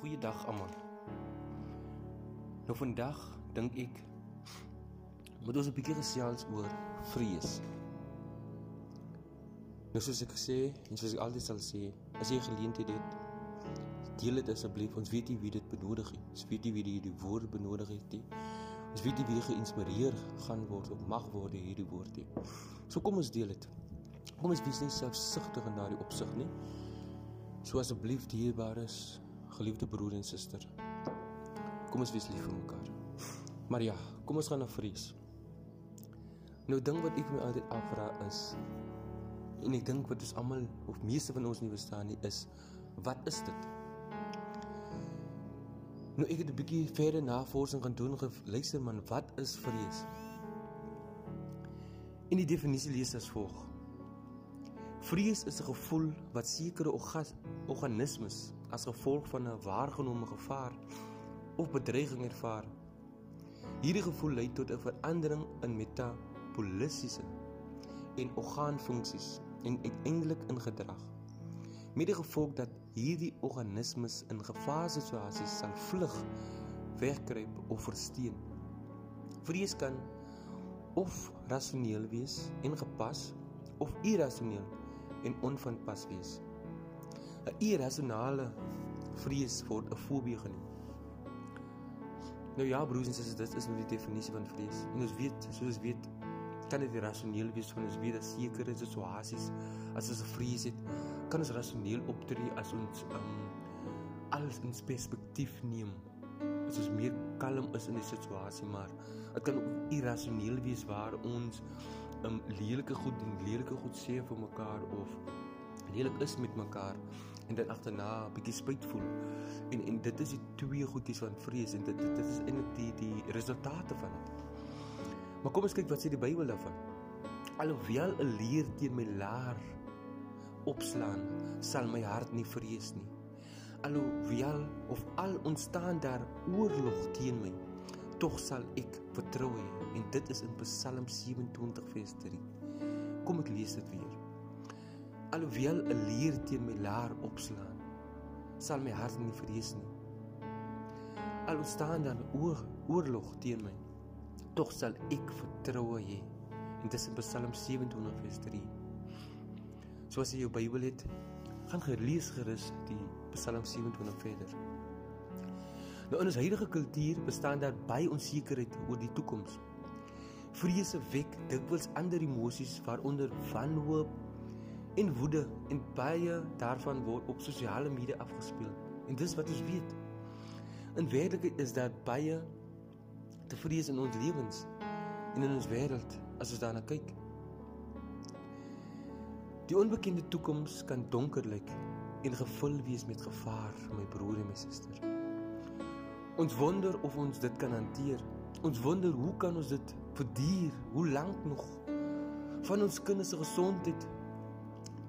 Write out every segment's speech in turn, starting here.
Goeiedag almal. Nou vandag dink ek moet ons 'n bietjie gesels oor vrees. Nou soos ek gesê en soos ek altyd sal sê, as jy geleentheid het, deel dit asseblief. Ons weet nie wie dit benodig nie. Ons weet nie wie hierdie woord benodig het nie. Ons weet nie wie geïnspireer gaan word of mag word deur hierdie woord nie. So kom ons deel dit. Kom ons wees nie selfsugtig in daardie opsig nie. So asseblief dierbares geliefde broer en suster. Kom ons wees lief vir mekaar. Maar ja, kom ons gaan na vrees. Nou ding wat ek my altyd afvra is en ek dink wat ons almal of meeste van ons nie verstaan nie is wat is dit? Nou ek het 'n bietjie verder navorsing gaan doen geluister man, wat is vrees? In die definisie lees as volg: Vrees is 'n gevoel wat sekere organismes as gevolg van 'n waargenome gevaar of bedreiging ervaar. Hierdie gevoel lei tot 'n verandering in metabolisiese en orgaanfunksies en uiteindelik in gedrag. Met die gevolg dat hierdie organismes in gevaarsituasies sal vlug, wegkruip of versteen. Vrees kan of rasioneel wees en gepas of irrasioneel en onvanpas wees. 'n Irrasionele vrees word 'n fobie genoem. Nou ja, broers en susters, dit is nou die definisie van vrees. En ons weet, soos ons weet, kan dit rasioneel wees van ons weet dat sekere situasies as ons 'n vrees het, kan ons rasioneel optree as ons um, alles in perspektief neem. As ons meer kalm is in die situasie, maar dit kan ook irrasioneel wees waar ons um lelike goed en lelike goed sê vir mekaar of lelik is met mekaar en dan agterna 'n bietjie spyt voel. En en dit is die twee goedjies van vrees en dit dit, is eintlik die die resultate van dit. Maar kom ons kyk wat sê die Bybel daarvan. Alhoewel 'n leer teen my laar opslaan, sal my hart nie vrees nie. Alhoewel of al ontstaan daar oorlog teen my, tog sal ek vertrou en dit is in Psalm 27 vers 3. Kom ek lees dit weer. Alhoewel 'n leer teen my laar opslaan, sal my hart nie vrees nie. Al staan daar oor, oorlog teen my, tog sal ek vertrou hê. En dit is in Psalm 27 vers 3. So as jy jou Bybel het, gaan gelees gerus die Psalm 27 verder. Nou in ons huidige kultuur bestaan daar baie onsekerheid oor die toekoms. Vrese wek dikwels ander emosies waaronder wanhoop en woede en baie daarvan word op sosiale media afgespeel. En dis wat ons weet. In werklikheid is daar baie te vrees in ons lewens en in ons wêreld as ons daarna kyk. Die onbekende toekoms kan donker lyk en gevul wees met gevaar, my broer en my suster. Ons wonder of ons dit kan hanteer. Ons wonder hoe kan ons dit verduur? Hoe lank nog? Van ons kinders se gesondheid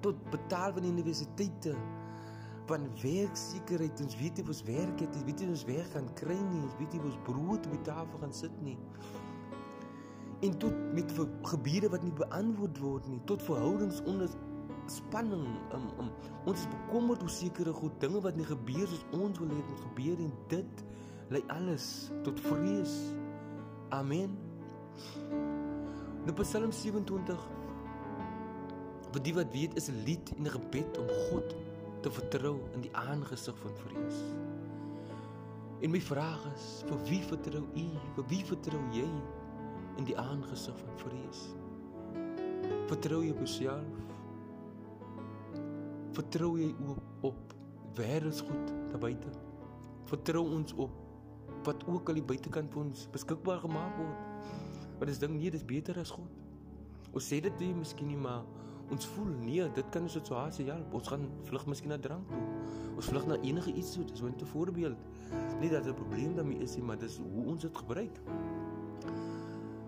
tot betaal van universiteite, van werksekerheid, ons weet nie of ons werk het, ons weet nie of ons werk gaan kry nie, ons weet nie of ons brood op die tafel gaan sit nie. En tot met gebiede wat nie beantwoord word nie, tot verhoudings onder spanning um, um, ons is bekommerd oor sekere goed dinge wat nie gebeur soos ons wil hê dit moet gebeur en dit lei alles tot vrees. Amen. Nou Psalm 27 wat die wat weet is 'n lied en 'n gebed om God te vertrou in die aangesig van vrees. En my vraag is, vir wie vertrou u? Vir wie vertrou jy in die aangesig van vrees? Vertrou jy op jouself? Vertrou jy op op wêreldsgoed daar buite? Vertrou ons op wat ook al die buitekant vir ons beskikbaar gemaak word? Want dis ding nee, dis beter as God. Ons sê dit nie miskien nie, maar ons voel nee, dit kan 'n situasie help. Ons gaan vlug miskien na drank toe. Ons vlug na enige iets so 'n voorbeeld. Nie dat 'n probleem daarmee is nie, maar dis hoe ons dit gebruik.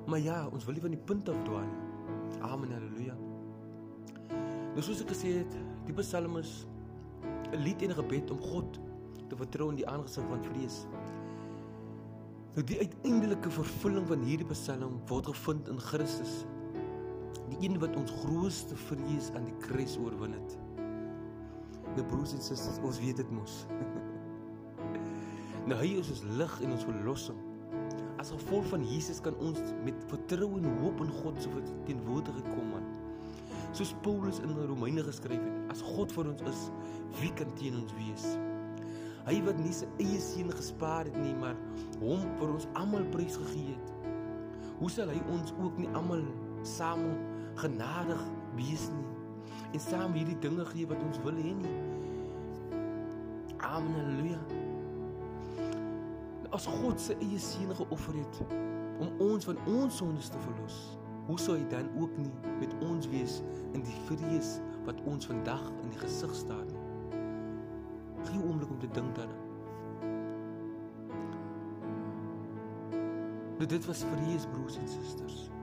Maar ja, ons wil nie van die punt af dwaal nie. Amen. Halleluja. Dus soos ek gesê het, die Psalm is 'n lied en 'n gebed om God te vertrou in die aangesig van vrees. Nou die uiteindelike vervulling van hierdie Psalm word gevind in Christus die een wat ons grootste vrees aan die kruis oorwin het. Nou broers en susters, ons weet dit mos. Nou hy is ons lig en ons verlossing. As gevolg van Jesus kan ons met vertroue en hoop in God se teenwoordigheid kom man. Soos Paulus in Romeine geskryf het, as God vir ons is, wie kan teen ons wees? Hy wat nie sy eie seun gespaar het nie, maar hom vir ons almal prys gegee het. Hoe sal hy ons ook nie almal saam genadig wees nie en saam hierdie dinge gee wat ons wil hê nie? Amen. Halleluja. As God sy eie seun geoffer het om ons van ons sondes te verlos, hoe sou hy dan ook nie met ons wees in die vrees wat ons vandag in die gesig staar nie? Gee 'n oomblik om te dink daaraan. Nou dit was vrees broers en susters.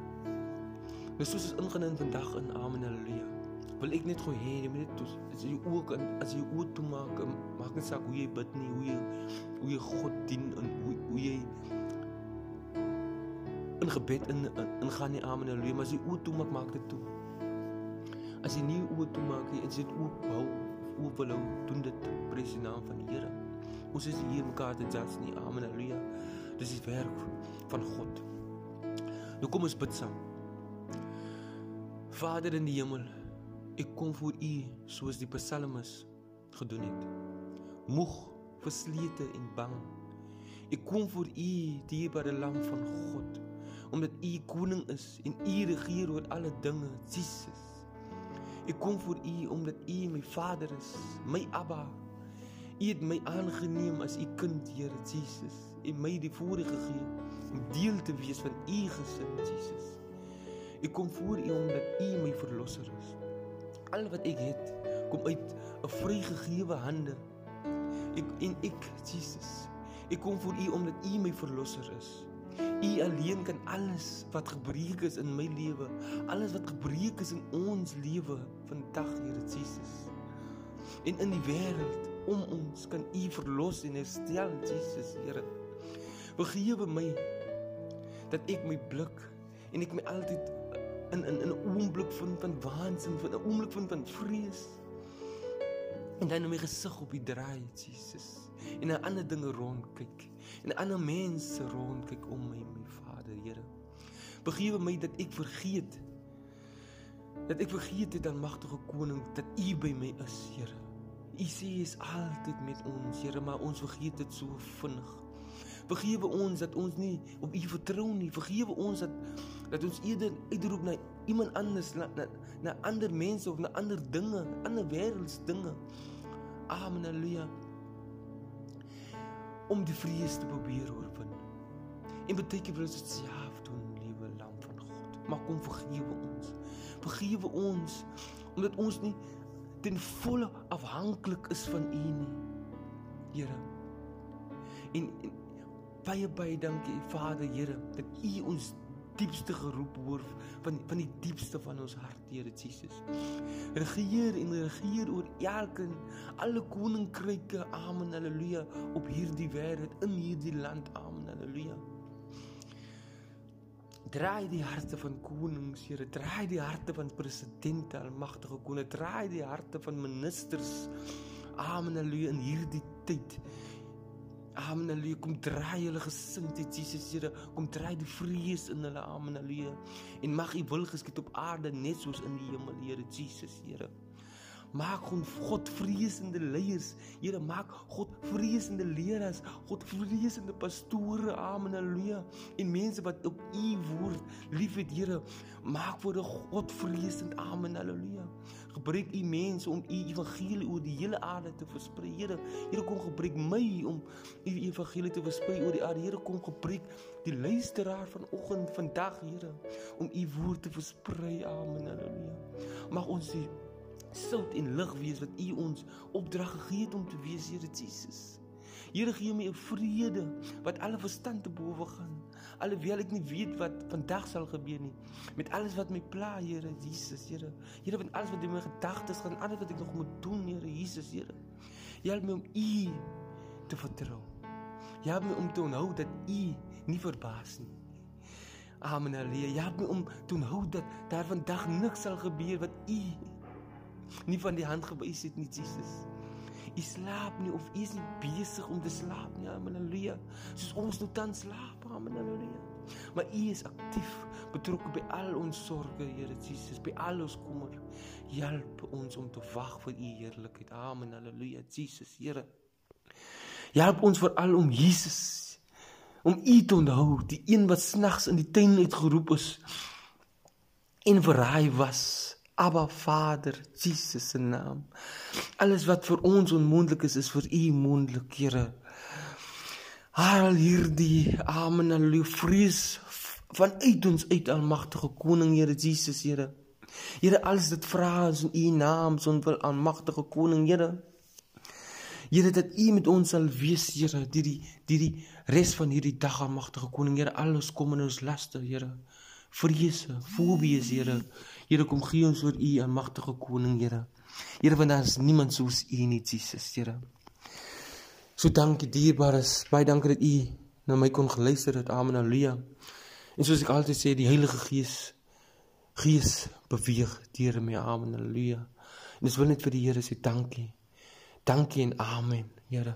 Nou soos ons ingaan in vandag in Amen Halleluja. Wil ek net gou hê jy moet dit as jy ook as jy ook toe maak maak net saak hoe jy bid nie hoe jy hoe jy God dien en hoe hoe jy in gebed in in gaan nie amen haleluja maar as jy ook toe maak maak dit toe. As jy nie ook toe maak jy as jy dit ook hou hoe wil hou doen dit prys die naam van die Here. Ons is hier mekaar te judge nie amen haleluja dis die werk van God. Nou kom ons bid saam Vader in die hemel Ek kom voor U soos die psalmis gedoen het. Moeg, verslete en bang. Ek kom voor U, die dierbare lam van God, omdat U koning is en U regeer oor alle dinge, Jesus. Ek kom voor U omdat U my Vader is, my Abba. U het my aangeneem as U kind, Here Jesus, en my die voorreg gegee om deel te wees van U gesin, Jesus. Ek kom voor U omdat U my verlosser is al wat ek het kom uit 'n vrygegewe hande. Ek en ek Jesus. Ek kom voor U omdat U my verlosser is. U alleen kan alles wat gebreek is in my lewe, alles wat gebreek is in ons lewe vandag, Here Jesus. En in die wêreld om ons kan U verlos en herstel, Jesus, Here. Vergewe my dat ek my blik en ek my altyd in in 'n oomblik van van waansin, van 'n oomblik van van vrees. En dan om my gesig op die draai, Jesus. En 'n ander dinge rond kyk. En ander mense rond kyk om my, my Vader, Here. Begewe my dat ek vergeet dat ek vergeet het dan magtige koning dat U by my is, Here. U sê is altyd met ons, Here, maar ons vergeet dit so vinnig. Vergewe ons dat ons nie op U vertrou nie. Vergewe ons dat dat ons eerder uitroep na iemand anders na, na na ander mense of na ander dinge, ander wêrelds dinge. Amen. Halleluja. Om die vrees te probeer oorwin. En beteken vir ons dit self doen, liewe lam van God. Maar kom vergewe ons. Vergewe ons omdat ons nie ten volle afhanklik is van U nie. Here. En, en baie baie dankie Vader Here dat U ons diepste geroep hoor van van die diepste van ons hart, Here Jesus. Regeer en regeer oor elke alle koninkryke. Amen. Halleluja. Op hierdie wêreld, in hierdie land. Amen. Halleluja. Draai die harte van konings, Here. Draai die harte van presidente, almagtige koning. Draai die harte van ministers. Amen. Halleluja in hierdie tyd. Amen. Halleluja. Kom draai hulle gesindheid, Jesus Here. Kom draai die vrees in hulle. Amen. Halleluja. En mag U wil geskied op aarde net soos in die hemel, Here Jesus Here. Maak God vreesende leiers. Here, maak God vreesende leraars, God vreesende pastore. Amen. Halleluja. En mense wat op U woord liefhet, Here, maak vir God vreesend. Amen. Halleluja. Gebruik U mense om U evangelie oor die hele aarde te versprei. Here, Here kom gebruik my om U evangelie te versprei oor die aarde. Here, kom gebruik die luisteraar vanoggend, vandag, Here, om U woord te versprei. Amen. Halleluja. Mag ons die sout en lig wees wat U ons opdrag gegee het om te wees, Here Jesus. Here gee my 'n vrede wat alle verstand te bowe gaan. Alhoewel ek nie weet wat vandag sal gebeur nie. Met alles wat my pla, Here Jesus, Here. Here, met alles wat in my gedagtes gaan, alles wat ek nog moet doen, Here Jesus, Here. Help my om U te vertrou. Help my om te onthou dat U nie verbaas nie. Amen. Halleluja. Help my om te onthou dat daar vandag niks sal gebeur wat U nie van die hand gewys het nie, Jesus. U slaap nie of u is nie besig om te slaap nie. Halleluja. Soos ons nou tans slaap. Halleluja. Maar u is aktief, betrokke by al ons sorges, Here Jesus, by al ons kommer. Help ons om te wag vir u heerlikheid. Amen. Halleluja. Jesus, Here. Help ons veral om Jesus om u te onthou, die een wat snags in die tuin uitgeroep is en verraai was. Abba Vader, Jesus se naam. Alles wat vir ons onmoontlik is, is vir U moontlik, Here. Haal hierdie amen halleluja vrees vanuit ons uit almagtige koning Here Jesus, Here. Here, alles dit vra ons in U naam, son wil almagtige koning, Here. Here dat U met ons sal wees, Here, die die die res van hierdie dag almagtige koning, Here, alles kom in ons laste, Here vrese, fobies, Here. Here kom gee ons oor U, almagtige koning, Here. Here, want daar is niemand soos U nie, Jesus, Here. So dankie dierbares, baie dankie dat U na my kon geluister het. Amen. Halleluja. En soos ek altyd sê, die Heilige Gees Gees beweeg deur my. Amen. Halleluja. En dis wil net vir die Here sê dankie. Dankie en amen, Here.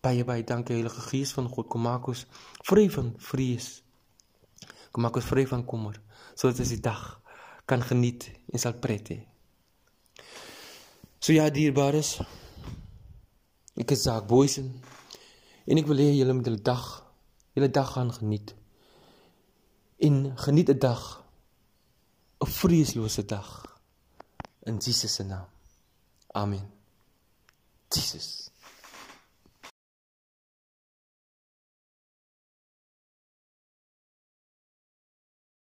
Baie baie dankie Heilige Gees van God. Kom maak ons vry van vrees. Kom maak ons vry van kommer sodat ons die dag kan geniet en sal pret hê. So ja, dierbares. Ek is Zak Boysen en ek wil hê julle moet die dag, julle dag gaan geniet. En geniet 'n dag 'n vreeslose dag in Jesus se naam. Amen. Jesus